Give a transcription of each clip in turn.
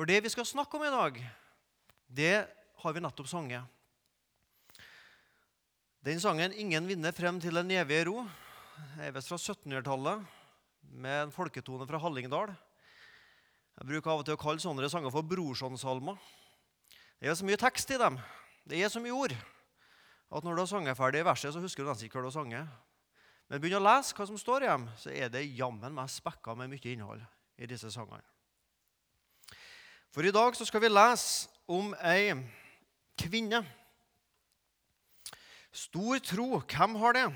For det vi skal snakke om i dag, det har vi nettopp sunget. Den sangen 'Ingen vinner frem til den evige ro' er visst fra 1700-tallet, med en folketone fra Hallingdal. Jeg bruker av og til å kalle sånne sanger for brorsonsalmer. Det er så mye tekst i dem, det er så mye ord, at når du har sunget ferdig verset, så husker du nesten ikke hva du har sunget. Men begynn å lese hva som står i dem, så er det jammen meg spekka med mye innhold i disse sangene. For i dag så skal vi lese om ei kvinne. Stor tro, hvem har det?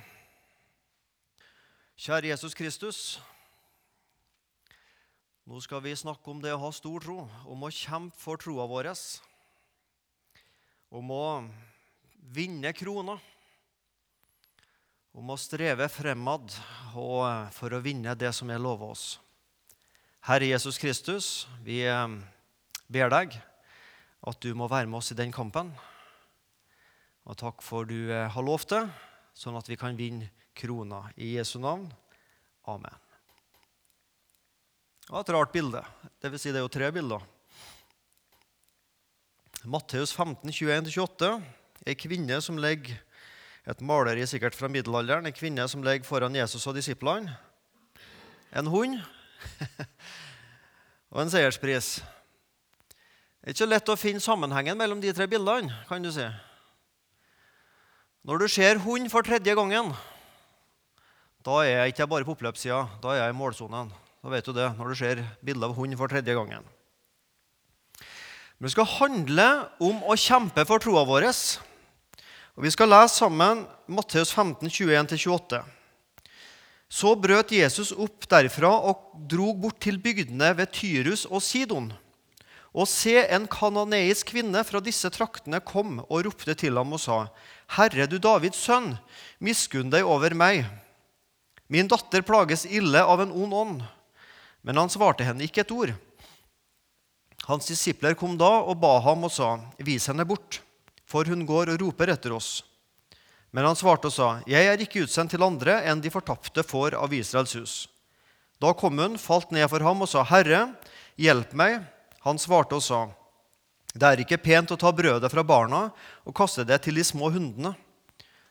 Kjære Jesus Kristus. Nå skal vi snakke om det å ha stor tro, om å kjempe for troa vår. Om å vinne kroner. Om å streve fremad og for å vinne det som er lova oss. Herre Jesus Kristus, vi ber deg at du må være med oss i den kampen. Og takk for du eh, har lovt det, sånn at vi kan vinne krona. I Jesu navn. Amen. Det var et rart bilde. Det vil si, det er jo tre bilder. Matteus 15, 21-28. Ei kvinne som ligger Et maleri sikkert fra middelalderen. Ei kvinne som ligger foran Jesus og disiplene. En hund og en seierspris. Det er ikke lett å finne sammenhengen mellom de tre bildene. kan du si. Når du ser hund for tredje gangen, da er jeg ikke bare på oppløpssida, da er jeg i målsonen. Da vet du det, når du ser bilde av hund for tredje gangen. Men det skal handle om å kjempe for troa vår. Og Vi skal lese sammen Matteus 15, 21-28. Så brøt Jesus opp derfra og drog bort til bygdene ved Tyrus og Sidon. Og se, en kanoneisk kvinne fra disse traktene kom og ropte til ham og sa:" Herre, du Davids sønn, miskunn deg over meg. Min datter plages ille av en ond ånd. Men han svarte henne ikke et ord. Hans disipler kom da og ba ham og sa, Vis henne bort, for hun går og roper etter oss. Men han svarte og sa, Jeg er ikke utsendt til andre enn de fortapte får av Israels hus. Da kom hun, falt ned for ham og sa, Herre, hjelp meg. Han svarte og sa, Det er ikke pent å ta brødet fra barna og kaste det til de små hundene.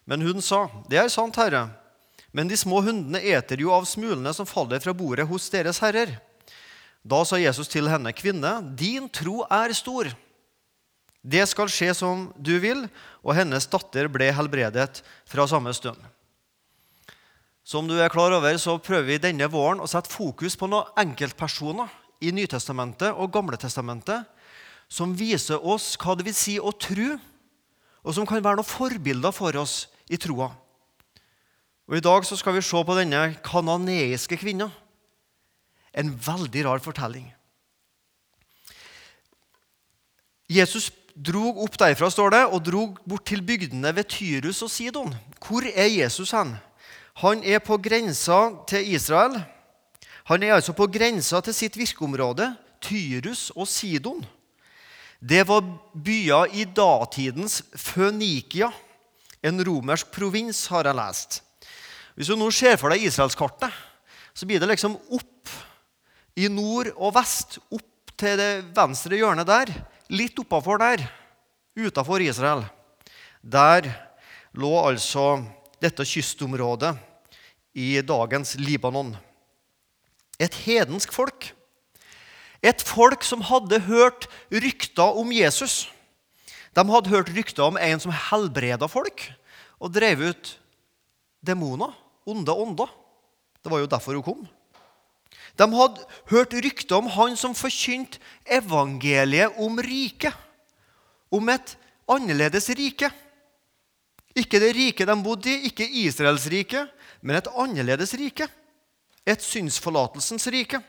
Men hun sa, Det er sant, Herre, men de små hundene eter jo av smulene som faller fra bordet hos deres herrer. Da sa Jesus til henne, Kvinne, din tro er stor. Det skal skje som du vil, og hennes datter ble helbredet fra samme stund. Som du er klar over, så prøver vi denne våren å sette fokus på noen enkeltpersoner i Nytestamentet og Gamletestamentet som viser oss hva det vil si å tro, og som kan være noen forbilder for oss i troa. Og I dag så skal vi se på denne kananeiske kvinna. En veldig rar fortelling. Jesus drog opp derfra står det, og drog bort til bygdene ved Tyrus og Sidon. Hvor er Jesus hen? Han er på grensa til Israel. Han er altså på grensa til sitt virkeområde, Tyrus og Sidon. Det var byer i datidens Fønikia, en romersk provins, har jeg lest. Hvis du nå ser for deg Israelskartet, så blir det liksom opp i nord og vest, opp til det venstre hjørnet der, litt oppafor der, utafor Israel. Der lå altså dette kystområdet i dagens Libanon et hedensk folk. Et folk som hadde hørt rykter om Jesus. De hadde hørt rykter om en som helbreda folk og drev ut demoner, onde ånder. Det var jo derfor hun kom. De hadde hørt rykter om han som forkynte evangeliet om riket. Om et annerledes rike. Ikke det riket de bodde i, ikke Israels rike, men et annerledes rike et synsforlatelsens rike.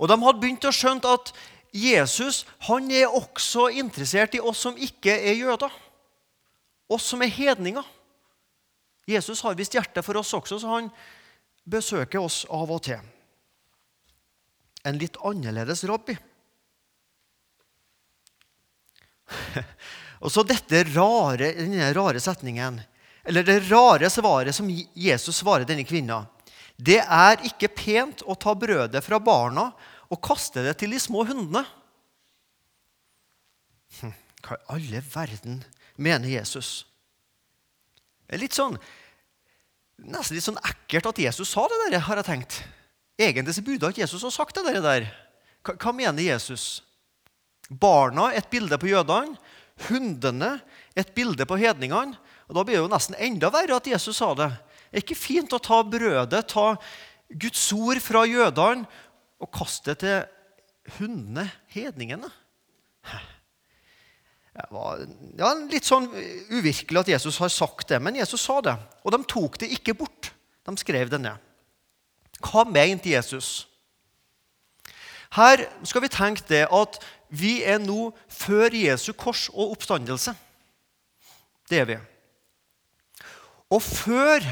Og De hadde begynt å skjønne at Jesus han er også interessert i oss som ikke er jøder. Oss som er hedninger. Jesus har visst hjerte for oss også, så han besøker oss av og til. En litt annerledes rabbi. og så dette rare, denne rare setningen, eller det rare svaret som Jesus svarer denne kvinna. Det er ikke pent å ta brødet fra barna og kaste det til de små hundene. Hm, hva i alle verden mener Jesus? Det er litt sånn, Nesten litt sånn ekkelt at Jesus sa det der, har jeg tenkt. Egentlig så burde ikke Jesus ha sagt det der. Hva, hva mener Jesus? Barna et bilde på jødene, hundene et bilde på hedningene. Og Da blir det jo nesten enda verre at Jesus sa det. Er ikke fint å ta brødet, ta Guds ord fra jødene og kaste det til hundene, hedningene. Det var ja, litt sånn uvirkelig at Jesus har sagt det, men Jesus sa det. Og de tok det ikke bort. De skrev det ned. Hva mente Jesus? Her skal vi tenke det at vi er nå før Jesu kors og oppstandelse. Det er vi. Og før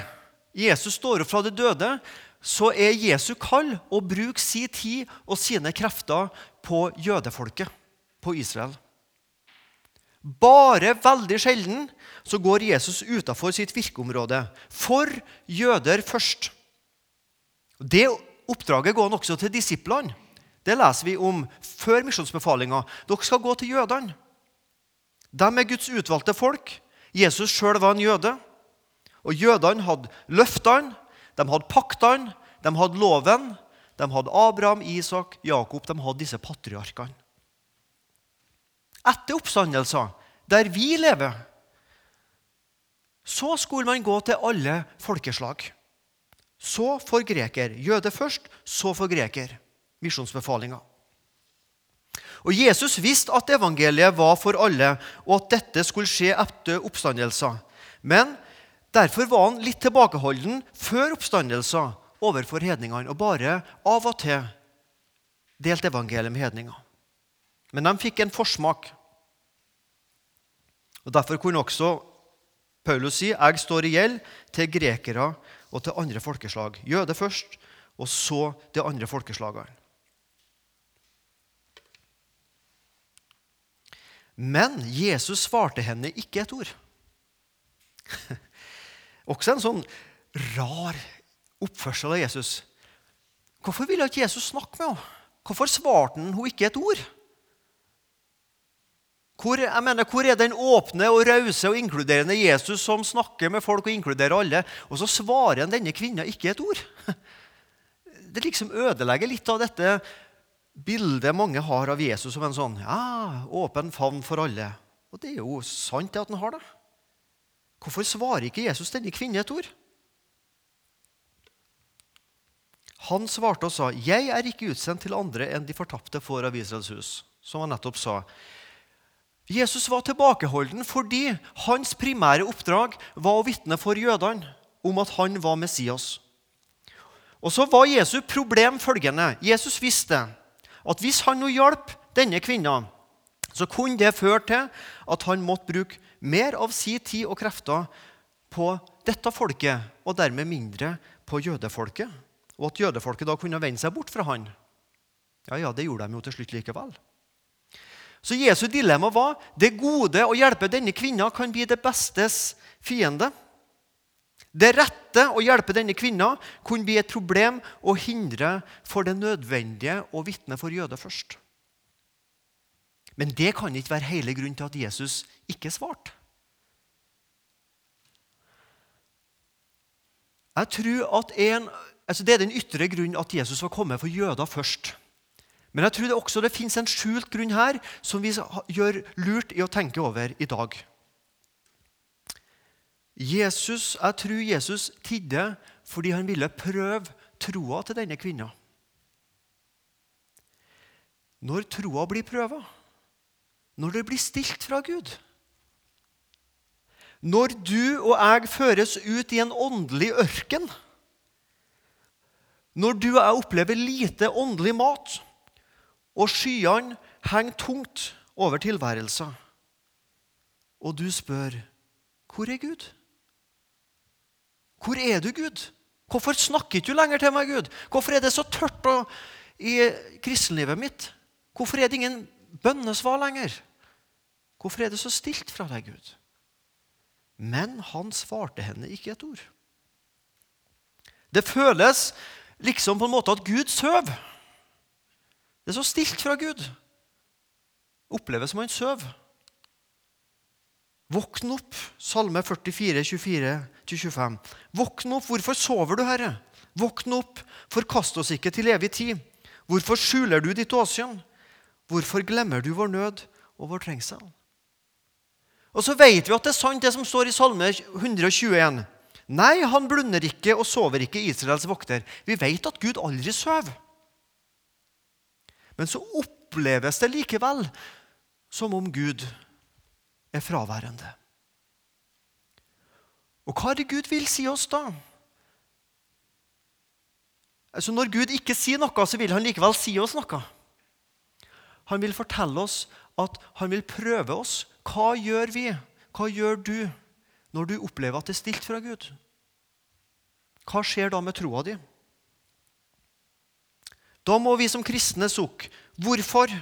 Jesus står opp fra de døde, så er Jesu kall å bruke sin tid og sine krefter på jødefolket, på Israel. Bare veldig sjelden så går Jesus utafor sitt virkeområde. For jøder først. Det oppdraget går han også til disiplene. Det leser vi om før misjonsbefalinga. Dere skal gå til jødene. De er Guds utvalgte folk. Jesus sjøl var en jøde. Og jødene hadde løftene, de hadde paktene, de hadde loven. De hadde Abraham, Isak, Jakob. De hadde disse patriarkene etter oppstandelser, der vi lever, så skulle man gå til alle folkeslag. Så for greker. Jøde først, så for greker. Misjonsbefalinga. Og Jesus visste at evangeliet var for alle, og at dette skulle skje etter oppstandelser. Men derfor var han litt tilbakeholden før oppstandelser overfor hedningene, og bare av og til delte evangeliet med hedninger. Men de fikk en forsmak. Og Derfor kunne også Paulus si jeg står i gjeld til grekere og til andre folkeslag. Jøde først, og så de andre folkeslagene. Men Jesus svarte henne ikke et ord. Også en sånn rar oppførsel av Jesus. Hvorfor ville ikke Jesus snakke med henne? Hvorfor svarte han henne ikke et ord? Hvor, jeg mener, hvor er den åpne og rause og inkluderende Jesus som snakker med folk og inkluderer alle, og så svarer han denne kvinna ikke et ord? Det liksom ødelegger litt av dette bildet mange har av Jesus som en sånn ja, åpen favn for alle. Og det er jo sant at han har det. Hvorfor svarer ikke Jesus denne kvinnen et ord? Han svarte og sa, 'Jeg er ikke utsendt til andre enn de fortapte får av Israels hus', som han nettopp sa. Jesus var tilbakeholden fordi hans primære oppdrag var å vitne for jødene om at han var Messias. Og så var Jesu problem følgende. Jesus visste at hvis han nå hjalp denne kvinna, så kunne det føre til at han måtte bruke mer av si tid og krefter på dette folket, og dermed mindre på jødefolket. Og at jødefolket da kunne vende seg bort fra han. Ja, ja, det gjorde de jo til slutt likevel. Så Jesu dilemma var det gode å hjelpe denne kvinna kan bli det bestes fiende. Det rette å hjelpe denne kvinna kunne bli et problem og hindre for det nødvendige å vitne for jøder først. Men det kan ikke være hele grunnen til at Jesus ikke svart. Jeg tror at en, altså Det er den ytre grunnen at Jesus var kommet for jøder først. Men jeg tror det også det fins en skjult grunn her som vi gjør lurt i å tenke over i dag. Jesus, Jeg tror Jesus tidde fordi han ville prøve troa til denne kvinna. Når troa blir prøva, når det blir stilt fra Gud Når du og jeg føres ut i en åndelig ørken, når du og jeg opplever lite åndelig mat og skyene henger tungt over tilværelsen. Og du spør hvor er Gud? Hvor er du, Gud? Hvorfor snakker ikke du lenger til meg, Gud? Hvorfor er det så tørt i kristenlivet mitt? Hvorfor er det ingen bønnesvar lenger? Hvorfor er det så stilt fra deg, Gud? Men han svarte henne ikke et ord. Det føles liksom på en måte at Gud sover. Det er så stilt fra Gud. Oppleves som han sover. Våkn opp, Salme 44, 24-25. Våkn opp, hvorfor sover du, Herre? Våkn opp, forkast oss ikke til evig tid. Hvorfor skjuler du ditt åsyn? Hvorfor glemmer du vår nød og vår trengsel? Og så vet vi at det er sant, det som står i Salme 121. Nei, han blunder ikke og sover ikke, Israels vokter. Vi vet at Gud aldri sover. Men så oppleves det likevel som om Gud er fraværende. Og hva er det Gud vil si oss da? Altså Når Gud ikke sier noe, så vil han likevel si oss noe. Han vil fortelle oss at han vil prøve oss. Hva gjør vi? Hva gjør du når du opplever at det er stilt fra Gud? Hva skjer da med troa di? Da må vi som kristne sukke. Hvorfor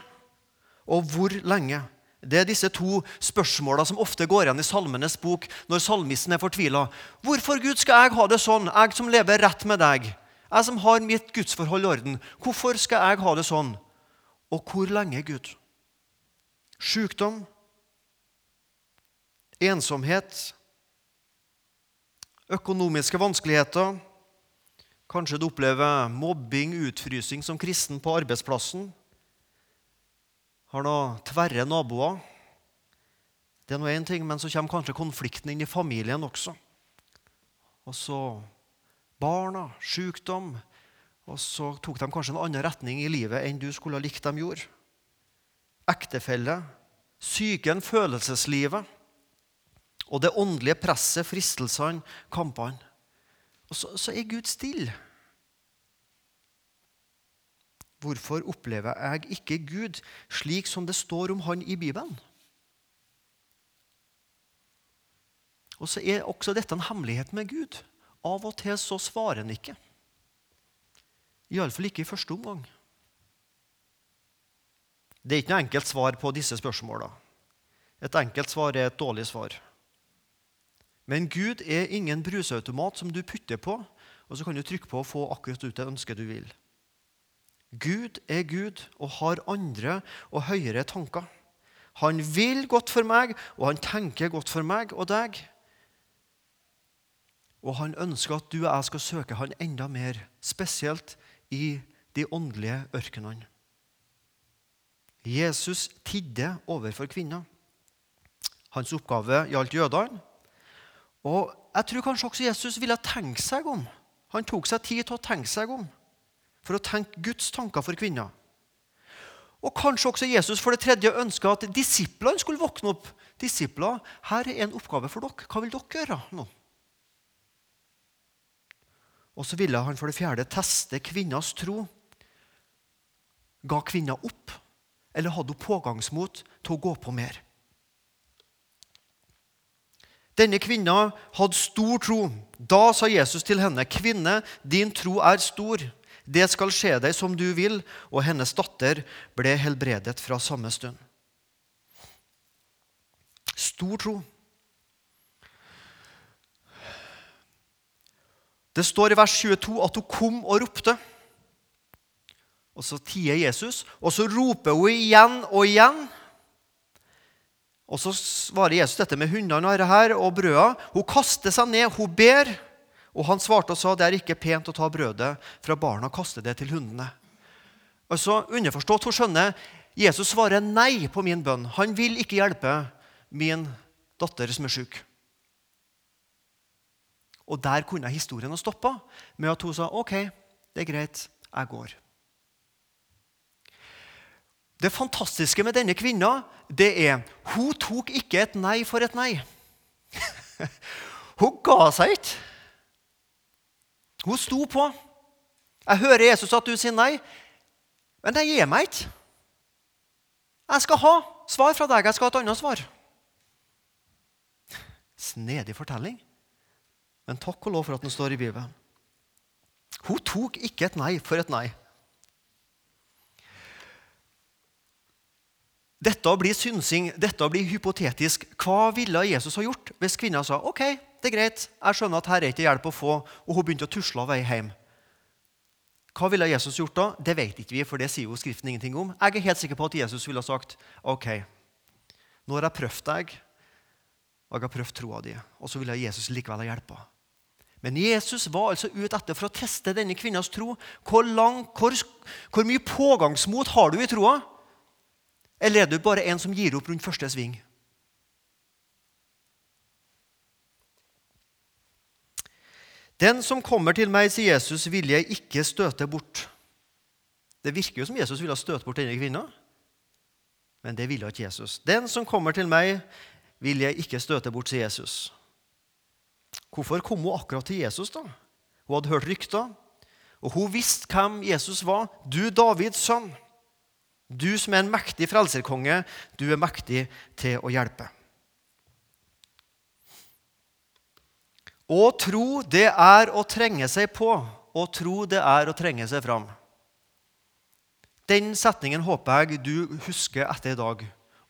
og hvor lenge? Det er disse to spørsmåla som ofte går igjen i Salmenes bok når salmisten er fortvila. Hvorfor Gud skal jeg ha det sånn, jeg som lever rett med deg? Jeg som har mitt gudsforhold i orden. Hvorfor skal jeg ha det sånn? Og hvor lenge, Gud? Sykdom, ensomhet, økonomiske vanskeligheter. Kanskje du opplever mobbing, utfrysing som kristen på arbeidsplassen har noen tverre naboer. Det er nå én ting, men så kommer kanskje konflikten inn i familien også. Og så barna, sykdom. Og så tok de kanskje en annen retning i livet enn du skulle ha likt de gjorde. Ektefelle, psyken, følelseslivet og det åndelige presset, fristelsene, kampene. Og så, så er Gud stille. Hvorfor opplever jeg ikke Gud slik som det står om han i Bibelen? Og så er også dette en hemmelighet med Gud. Av og til så svarer han ikke. Iallfall ikke i første omgang. Det er ikke noe enkelt svar på disse spørsmåla. Et enkelt svar er et dårlig svar. Men Gud er ingen bruseautomat som du putter på, og så kan du trykke på og få akkurat ut det ønsket du vil. Gud er Gud og har andre og høyere tanker. Han vil godt for meg, og han tenker godt for meg og deg. Og han ønsker at du og jeg skal søke han enda mer, spesielt i de åndelige ørkenene. Jesus tidde overfor kvinner. Hans oppgave gjaldt jødene. Og jeg tror kanskje også Jesus ville tenke seg om. Han tok seg tid til å tenke seg om for å tenke Guds tanker for kvinner. Og kanskje også Jesus for det tredje ønska at disiplene skulle våkne opp. Disipler, her er en oppgave for dere. Hva vil dere gjøre nå? Og så ville han for det fjerde teste kvinners tro. Ga kvinna opp, eller hadde hun pågangsmot til å gå på mer? Denne kvinna hadde stor tro. Da sa Jesus til henne, 'Kvinne, din tro er stor. Det skal skje deg som du vil.' Og hennes datter ble helbredet fra samme stund. Stor tro. Det står i vers 22 at hun kom og ropte. Og så tier Jesus, og så roper hun igjen og igjen. Og så svarer Jesus dette med hundene og her, og brøda. Hun kaster seg ned, hun ber. Og han svarte og sa det er ikke pent å ta brødet fra barna og kaste det til hundene. Altså, Underforstått, hun skjønner Jesus svarer nei på min bønn. Han vil ikke hjelpe min datter som er syk. Og der kunne historien ha stoppa med at hun sa OK, det er greit, jeg går. Det fantastiske med denne kvinna det er hun tok ikke et nei for et nei. hun ga seg ikke. Hun sto på. Jeg hører Jesus at du sier nei, men jeg gir meg ikke. Jeg skal ha svar fra deg. Jeg skal ha et annet svar. Snedig fortelling, men takk og lov for at den står i Bibelen. Hun tok ikke et nei for et nei. Dette blir synsing, dette blir hypotetisk. Hva ville Jesus ha gjort hvis kvinna sa ok, det er greit, jeg skjønner at her er ikke hjelp å få, og hun begynte å tusle av vei hjem? Hva ville Jesus gjort da? Det vet ikke vi, for det sier jo Skriften ingenting om. Jeg er helt sikker på at Jesus ville ha sagt ok, nå har jeg prøvd deg, og jeg har prøvd troa di. Og så ville Jesus likevel ha hjelpa. Men Jesus var altså ute etter for å teste denne kvinnas tro. Hvor, lang, hvor, hvor mye pågangsmot har du i troa? Eller er du bare en som gir opp rundt første sving? Den som kommer til meg, sier Jesus, vil jeg ikke støte bort. Det virker jo som Jesus ville støte bort denne kvinna, men det ville ikke Jesus. Den som kommer til meg, vil jeg ikke støte bort, sier Jesus. Hvorfor kom hun akkurat til Jesus? da? Hun hadde hørt rykter, og hun visste hvem Jesus var. Du, Davids sønn. Du som er en mektig frelserkonge, du er mektig til å hjelpe. Å tro, det er å trenge seg på. Å tro, det er å trenge seg fram. Den setningen håper jeg du husker etter i dag.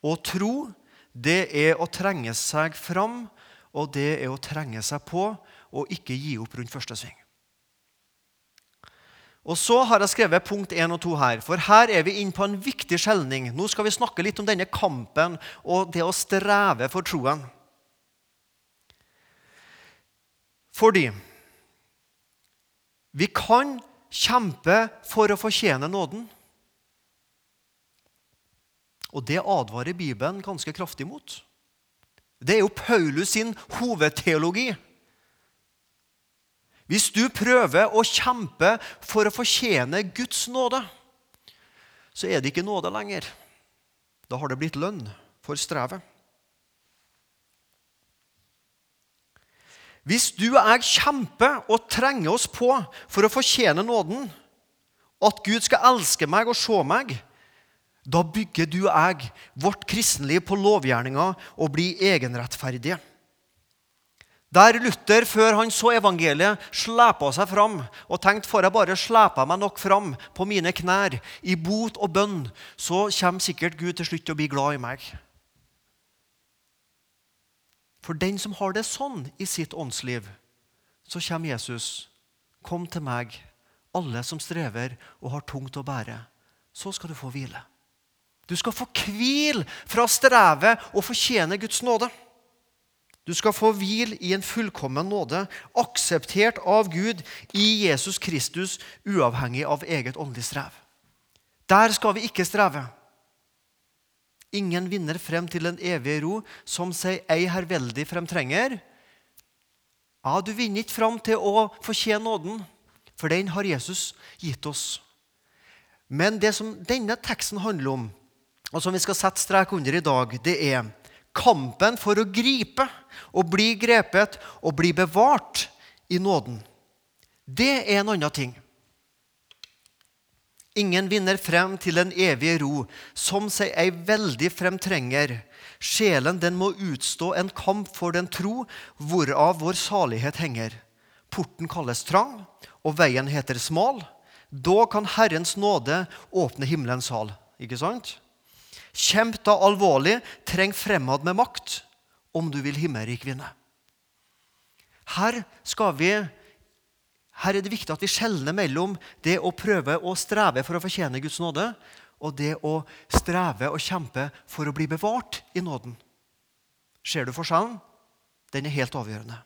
Å tro, det er å trenge seg fram, og det er å trenge seg på og ikke gi opp rundt første sving. Og Så har jeg skrevet punkt 1 og 2 her, for her er vi inne på en viktig skjelning. Nå skal vi snakke litt om denne kampen og det å streve for troen. Fordi vi kan kjempe for å fortjene nåden. Og det advarer Bibelen ganske kraftig mot. Det er jo Paulus sin hovedteologi. Hvis du prøver å kjempe for å fortjene Guds nåde, så er det ikke nåde lenger. Da har det blitt lønn for strevet. Hvis du og jeg kjemper og trenger oss på for å fortjene nåden, at Gud skal elske meg og se meg, da bygger du og jeg vårt kristenliv på lovgjerninga og blir egenrettferdige. Der Luther, før han så evangeliet, slepa seg fram og tenkte får jeg bare slepa meg nok fram på mine knær i bot og bønn, så kommer sikkert Gud til slutt til å bli glad i meg. For den som har det sånn i sitt åndsliv, så kommer Jesus. Kom til meg, alle som strever og har tungt å bære. Så skal du få hvile. Du skal få hvil fra strevet og fortjene Guds nåde. Du skal få hvil i en fullkommen nåde, akseptert av Gud i Jesus Kristus, uavhengig av eget åndelig strev. Der skal vi ikke streve. Ingen vinner frem til den evige ro, som seg ei herveldig fremtrenger. Ja, du vinner ikke fram til å fortjene nåden, for den har Jesus gitt oss. Men det som denne teksten handler om, og som vi skal sette strek under i dag, det er kampen for å gripe og bli grepet og bli bevart i nåden. Det er en annen ting. Ingen vinner frem til den evige ro, som seg ei veldig fremtrenger. Sjelen den må utstå en kamp for den tro, hvorav vår salighet henger. Porten kalles trang, og veien heter smal. Da kan Herrens nåde åpne himmelens sal. Ikke sant? Kjemp da alvorlig, treng fremad med makt, om du vil himmelrik vinne. Her vi her er det viktig at vi skjelner mellom det å prøve å streve for å fortjene Guds nåde, og det å streve og kjempe for å bli bevart i nåden. Ser du forskjellen? Den er helt avgjørende.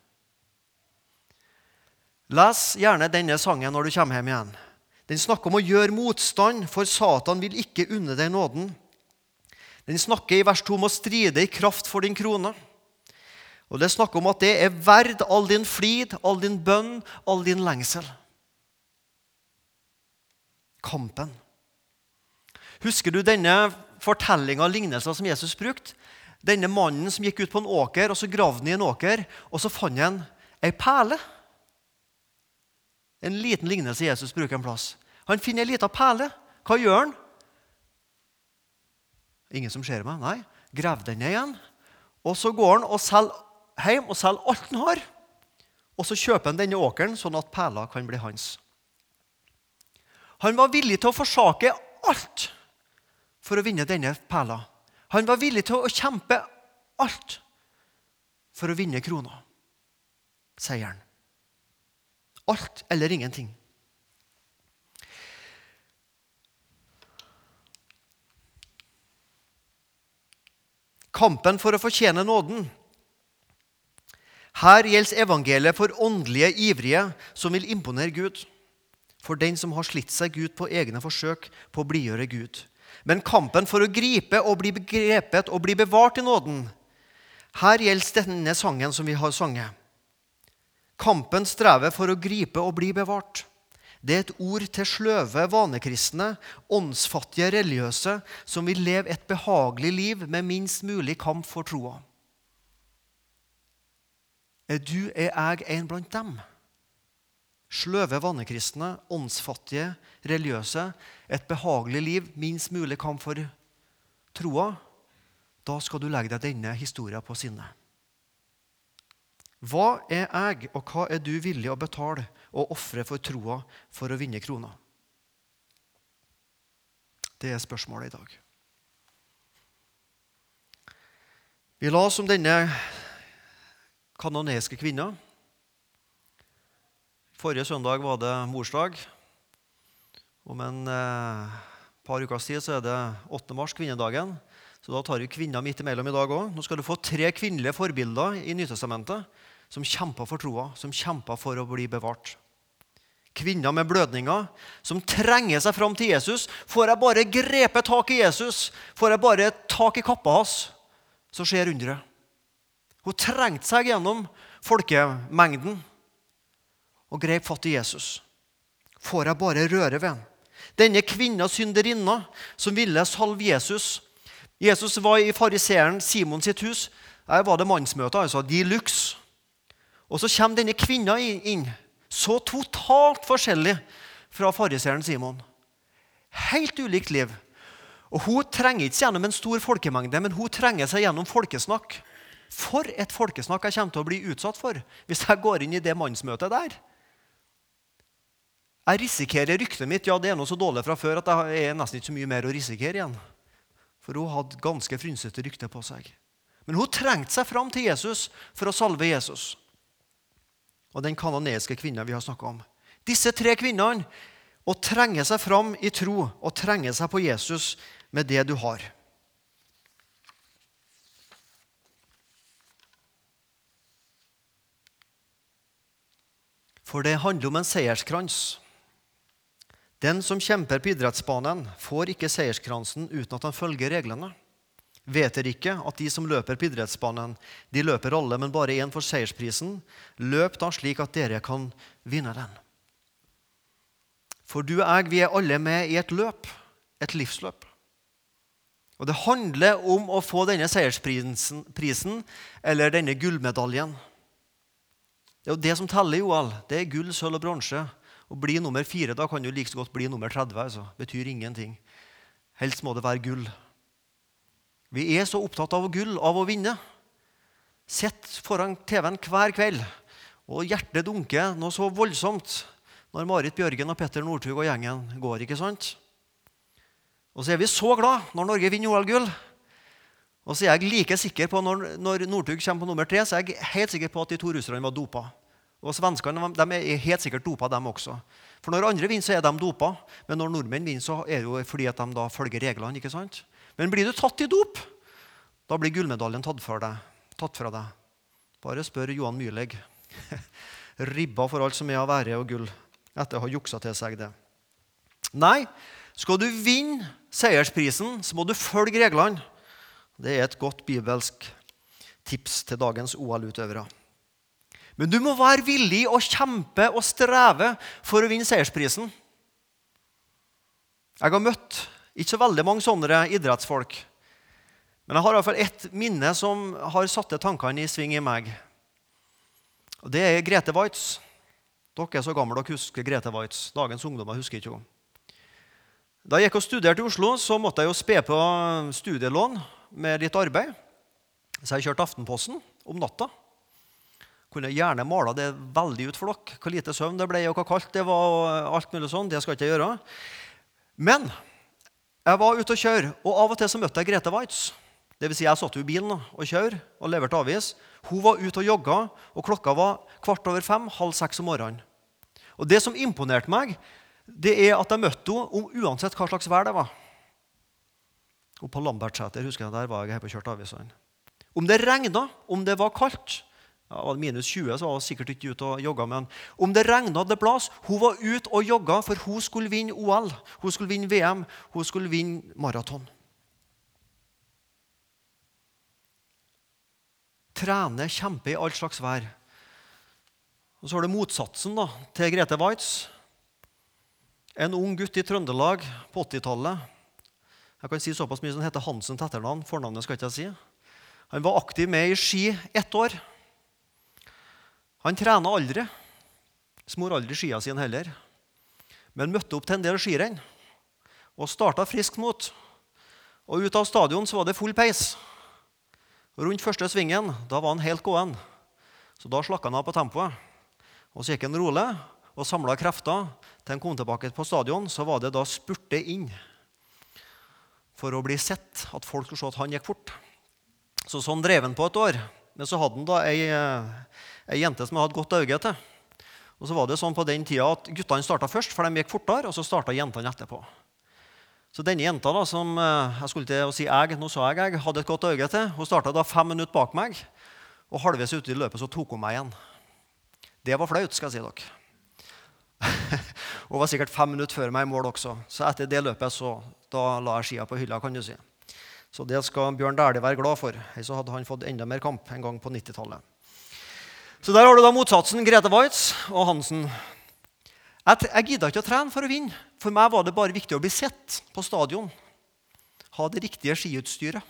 Les gjerne denne sangen når du kommer hjem igjen. Den snakker om å gjøre motstand, for Satan vil ikke unne deg nåden. Den snakker i vers 2 om å stride i kraft for din krone. Og Det er snakk om at det er verd all din flid, all din bønn, all din lengsel. Kampen. Husker du denne fortellinga og lignelsen som Jesus brukte? Denne mannen som gikk ut på en åker, og så gravde han i en åker, og så fant han ei perle. En liten lignelse Jesus bruker en plass. Han finner ei lita perle. Hva gjør han? Ingen som ser meg? Nei. Grav den ned igjen. Og så går han og selger hjem og selger alt han har. Og så kjøper han denne åkeren, sånn at perla kan bli hans. Han var villig til å forsake alt for å vinne denne perla. Han var villig til å kjempe alt for å vinne krona. sier han. Alt eller ingenting. Kampen for å fortjene nåden. Her gjelder evangeliet for åndelige ivrige som vil imponere Gud. For den som har slitt seg ut på egne forsøk på å blidgjøre Gud. Men kampen for å gripe og bli begrepet og bli bevart i nåden. Her gjelder denne sangen som vi har sanget. Kampen strever for å gripe og bli bevart. Det er et ord til sløve vanekristne, åndsfattige religiøse som vil leve et behagelig liv med minst mulig kamp for troa. Er du, er jeg, en blant dem? Sløve vanekristne, åndsfattige, religiøse. Et behagelig liv, minst mulig kamp for troa. Da skal du legge deg denne historien på sinne. Hva er jeg, og hva er du villig å betale og ofre for troa for å vinne krona? Det er spørsmålet i dag. Vi la oss om denne kanoniske kvinna. Forrige søndag var det morsdag. Om en eh, par ukers tid så er det 8. mars, kvinnedagen. Så da tar vi kvinner midt imellom i dag òg. Nå skal du få tre kvinnelige forbilder i Nytestamentet som kjemper for troa, som kjemper for å bli bevart. Kvinner med blødninger som trenger seg fram til Jesus. Får jeg bare grepet tak i Jesus, får jeg bare tak i kappa hans, så skjer underet. Hun trengte seg gjennom folkemengden og grep fatt i Jesus. Får jeg bare røre ved ham? Denne kvinna synderinna som ville salve Jesus. Jesus var i fariseeren Simon sitt hus. Der var det mannsmøte, altså de luxe. Og så kommer denne kvinna inn, så totalt forskjellig fra fariseeren Simon. Helt ulikt liv. Og Hun trenger ikke gjennom en stor folkemengde, men hun trenger seg gjennom folkesnakk. For et folkesnakk jeg kommer til å bli utsatt for hvis jeg går inn i det mannsmøtet der. Jeg risikerer ryktet mitt. Ja, det er noe så dårlig fra før at det er nesten ikke så mye mer å risikere igjen. For hun hadde ganske frynsete rykte på seg. Men hun trengte seg fram til Jesus for å salve Jesus og den kanadiske kvinnen vi har snakka om. Disse tre kvinnene å trenge seg fram i tro og trenge seg på Jesus med det du har. For det handler om en seierskrans. Den som kjemper på idrettsbanen, får ikke seierskransen uten at han følger reglene. Vet dere ikke at de som løper på idrettsbanen, de løper alle, men bare én for seiersprisen? Løp da slik at dere kan vinne den. For du og jeg, vi er alle med i et løp, et livsløp. Og det handler om å få denne seiersprisen prisen, eller denne gullmedaljen. Det er jo det som teller i OL. Det er gull, sølv og bronse. Å bli nummer fire da kan du like godt bli nummer 30. altså. Betyr ingenting. Helst må det være gull. Vi er så opptatt av gull, av å vinne. Sitter foran TV-en hver kveld, og hjertet dunker noe så voldsomt når Marit Bjørgen og Petter Northug og gjengen går. ikke sant? Og så er vi så glad når Norge vinner OL-gull. Og så er jeg like sikker på når, når Northug kommer på nummer tre, så er jeg helt sikker på at de to russerne var dopa. Og Svenskene de er helt sikkert dopa, dem også. For Når andre vinner, så er de dopa. Men når nordmenn vinner, så er det jo fordi at de da følger reglene. ikke sant? Men blir du tatt i dop, da blir gullmedaljen tatt, tatt fra deg. Bare spør Johan Myhlegg. Ribba for alt som er av ære og gull, etter å ha juksa til seg det. Nei, skal du vinne seiersprisen, så må du følge reglene. Det er et godt bibelsk tips til dagens OL-utøvere. Men du må være villig å kjempe og streve for å vinne seiersprisen. Jeg har møtt ikke så veldig mange sånne idrettsfolk. Men jeg har i hvert fall ett minne som har satt tankene i sving i meg. Og Det er Grete Waitz. Dere er så gamle dere husker Grete Waitz. Dagens ungdommer husker ikke henne. Da jeg gikk og studerte i Oslo, så måtte jeg jo spe på studielån med litt arbeid. Så jeg kjørte Aftenposten om natta. Kunne gjerne mala det veldig ut for dere. Hvor lite søvn det ble, og hvor kaldt det var. og alt mulig sånn. Det skal jeg ikke gjøre. Men jeg var ute og kjøre, og av og til så møtte jeg Grete Waitz. Vil si, jeg satt i bilen og kjørte og leverte avis. Hun var ute og jogga, og klokka var kvart over fem, halv seks om morgenen. Og Det som imponerte meg, det er at jeg møtte henne uansett hva slags vær det var. Og på Lambertseter husker jeg, der var jeg her på kjørt avisene. Om det regna, om det var kaldt ja, var det minus 20, så var hun sikkert ikke ute og jogga. Men om det regna det plass, hun var ute og jogga, for hun skulle vinne OL, hun skulle vinne VM, hun skulle vinne maraton. Trene, kjempe i all slags vær. Og Så har du motsatsen da, til Grete Waitz. En ung gutt i Trøndelag på 80-tallet. Jeg kan si såpass mye som heter Hansen til etternavn. Fornavnet skal ikke jeg si. Han var aktiv med i ski ett år. Han trena aldri. Smor aldri skia sine heller. Men møtte opp til en del skirenn og starta friskt mot. Og Ut av stadion så var det full peis. Rundt første svingen da var han helt gåen. Så da slakka han av på tempoet. Og Så gikk han rolig og samla krefter. Til han kom tilbake på stadion, så var det da spurte inn for å bli sett, at folk skulle se at han gikk fort. Så Sånn drev han på et år. Men så hadde han da ei, ei jente som jeg hadde godt øye til. Og så var det sånn på den tida at Guttene starta først, for de gikk fortere, og så starta jentene etterpå. Så denne jenta da, som jeg skulle til å si jeg, nå sa jeg jeg, hadde et godt øye til, hun starta da fem minutter bak meg. Og halvveis ute i løpet så tok hun meg igjen. Det var flaut, skal jeg si dere. hun var sikkert fem minutter før meg i mål også. Så etter det løpet så da la jeg skia på hylla. kan du si. Så det skal Bjørn Dæhlie være glad for. Så hadde han fått enda mer kamp en gang på 90-tallet. Så der har du da motsatsen Grete Waitz og Hansen. Jeg, jeg gidda ikke å trene for å vinne. For meg var det bare viktig å bli sett på stadion. Ha det riktige skiutstyret.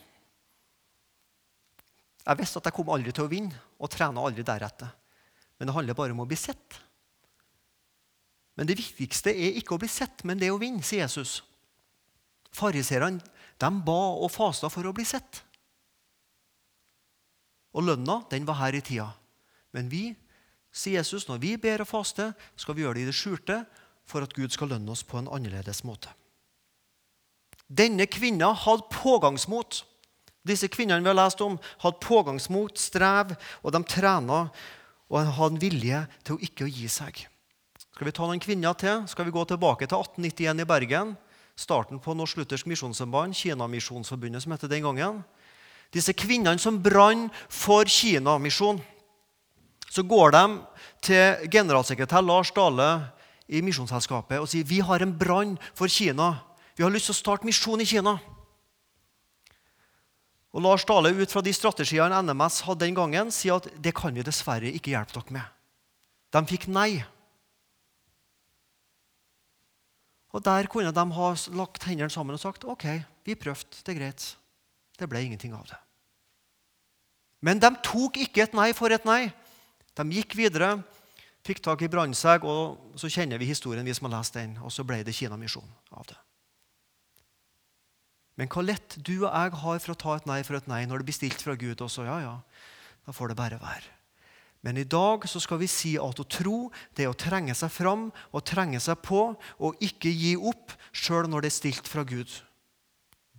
Jeg visste at jeg kom aldri til å vinne, og trena aldri deretter. Men det handler bare om å bli sett. Men det viktigste er ikke å bli sett, men det å vinne, sier Jesus. Fariserene de ba og fasta for å bli sett. Og lønna den var her i tida. Men vi, sier Jesus, når vi ber og faster, skal vi gjøre det i det skjulte for at Gud skal lønne oss på en annerledes måte. Denne kvinna hadde pågangsmot. Disse kvinnene vi har lest om, hadde pågangsmot, strev, og de trena og hadde en vilje til å ikke gi seg. Skal vi ta noen kvinner til? Skal vi gå tilbake til 1891 i Bergen? Starten på Norsk Luthersk Misjonssamband, Kinamisjonsforbundet, som heter den gangen. Disse kvinnene som brant for Kinamisjon. Så går de til generalsekretær Lars Dale i Misjonsselskapet og sier vi har en brann for Kina. Vi har lyst til å starte misjon i Kina. Og Lars Dale ut fra de strategiene NMS hadde den gangen, sier at det kan vi dessverre ikke hjelpe dere med. De fikk nei. Og Der kunne de ha lagt hendene sammen og sagt ok, vi prøvde, det er greit. Det ble ingenting av det. Men de tok ikke et nei for et nei. De gikk videre, fikk tak i brannsegg, og så kjenner vi historien, vi som har lest den. Og så ble det Kinamisjon av det. Men hva lett du og jeg har for å ta et nei for et nei når det blir stilt fra Gud også. Ja, ja, da får det bare være. Men i dag så skal vi si at å tro det er å trenge seg fram og trenge seg på og ikke gi opp sjøl når det er stilt fra Gud.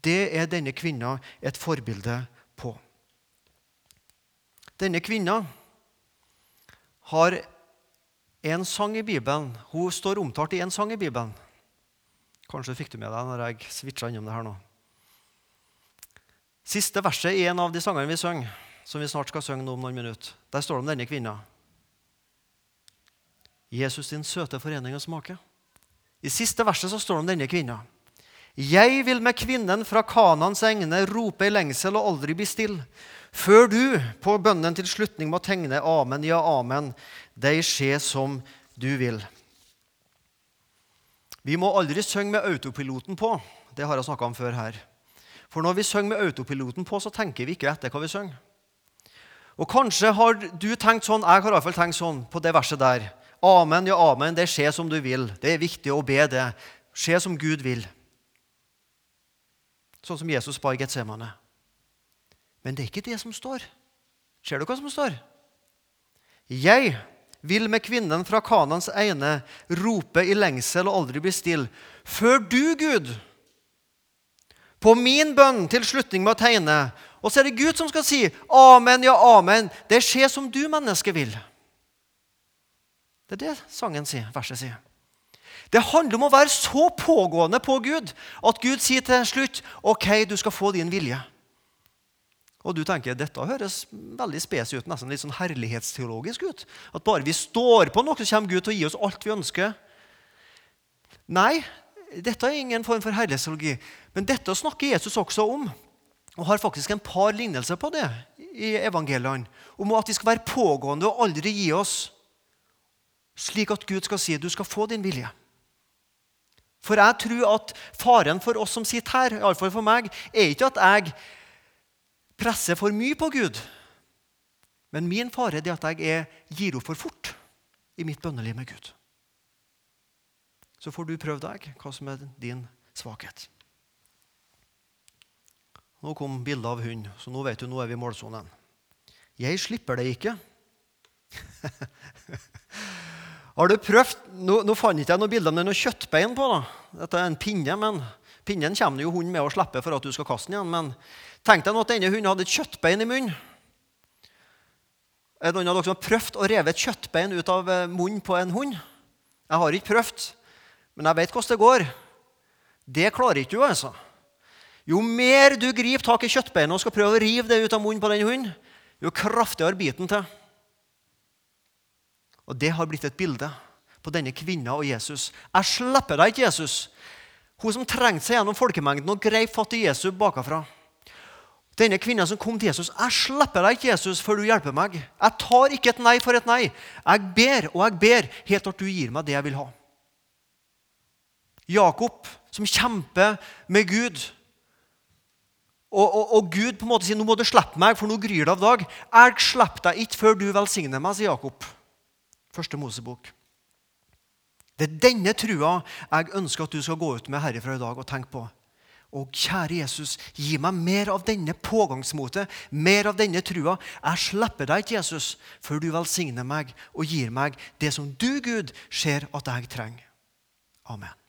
Det er denne kvinna et forbilde på. Denne kvinna har en sang i Bibelen. Hun står omtalt i en sang i Bibelen. Kanskje fikk du med deg når jeg switcha innom det her nå. Siste verset i en av de sangene vi synger som vi snart skal synge om noen minutter. Der står det om denne kvinna. Jesus din søte forening og smake. I siste verset så står det om denne kvinna. Jeg vil med kvinnen fra Kanans egne rope i lengsel og aldri bli stille, før du på bønnen til slutning må tegne amen, ja, amen, deg skje som du vil. Vi må aldri synge med autopiloten på. Det har jeg snakka om før her. For når vi synger med autopiloten på, så tenker vi ikke etter hva vi synger. Og Kanskje har du tenkt sånn, jeg har iallfall tenkt sånn på det verset der. Amen, ja, amen. Det skjer som du vil. Det er viktig å be det. Skje som Gud vil. Sånn som Jesus ba i Getsemane. Men det er ikke det som står. Ser du hva som står? Jeg vil med kvinnen fra Kanans ene rope i lengsel og aldri bli stille, før du, Gud, på min bønn til slutning med å tegne og så er det Gud som skal si amen, ja, amen. Det skjer som du, menneske, vil. Det er det sangen sier, verset sier. Det handler om å være så pågående på Gud at Gud sier til slutt OK, du skal få din vilje. Og du tenker dette høres veldig spes ut, nesten litt sånn herlighetsteologisk ut. At bare vi står på noe, så kommer Gud til å gi oss alt vi ønsker. Nei, dette er ingen form for herlighetsteologi. Men dette snakker Jesus også om, og har faktisk en par lignelser på det i evangeliene. Om at vi skal være pågående og aldri gi oss, slik at Gud skal si du skal få din vilje. For jeg tror at faren for oss som sitter her, iallfall for meg, er ikke at jeg presser for mye på Gud. Men min fare er at jeg er, gir opp for fort i mitt bønneliv med Gud. Så får du prøve deg hva som er din svakhet. Nå kom bildet av hund, så nå vet du, nå er vi i målsonen. Jeg slipper det ikke. Har du prøvd Nå, nå fant ikke jeg noe bilde med noe kjøttbein på. da. Dette er en pinne, men pinnen kommer jo hunden med å slippe for at du skal kaste den igjen. Men tenk deg nå at denne hunden hadde et kjøttbein i munnen. Er det noen av dere som har prøvd å reve et kjøttbein ut av eh, munnen på en hund? Jeg har ikke prøvd, men jeg vet hvordan det går. Det klarer ikke du, altså. Jo mer du griper tak i kjøttbeinet og skal prøve å rive det ut av munnen på den hunden, jo kraftigere biten til. Og Det har blitt et bilde på denne kvinna og Jesus. Jeg slipper deg ikke, Jesus. Hun som trengte seg gjennom folkemengden og greip fatt i Jesus bakafra. Denne kvinna som kom til Jesus. 'Jeg slipper deg ikke, Jesus, før du hjelper meg.' 'Jeg tar ikke et nei for et nei. Jeg ber og jeg ber helt til du gir meg det jeg vil ha.' Jakob, som kjemper med Gud. Og, og, og, Gud på en måte sier, 'Nå må du slippe meg, for nå gryr det av dag.' 'Jeg slipper deg ikke før du velsigner meg', sier Jakob. Første Mosebok. Det er denne trua jeg ønsker at du skal gå ut med herifra i dag og tenke på. Og kjære Jesus, gi meg mer av denne pågangsmotet, mer av denne trua. Jeg slipper deg ikke, Jesus, før du velsigner meg og gir meg det som du, Gud, ser at jeg trenger. Amen.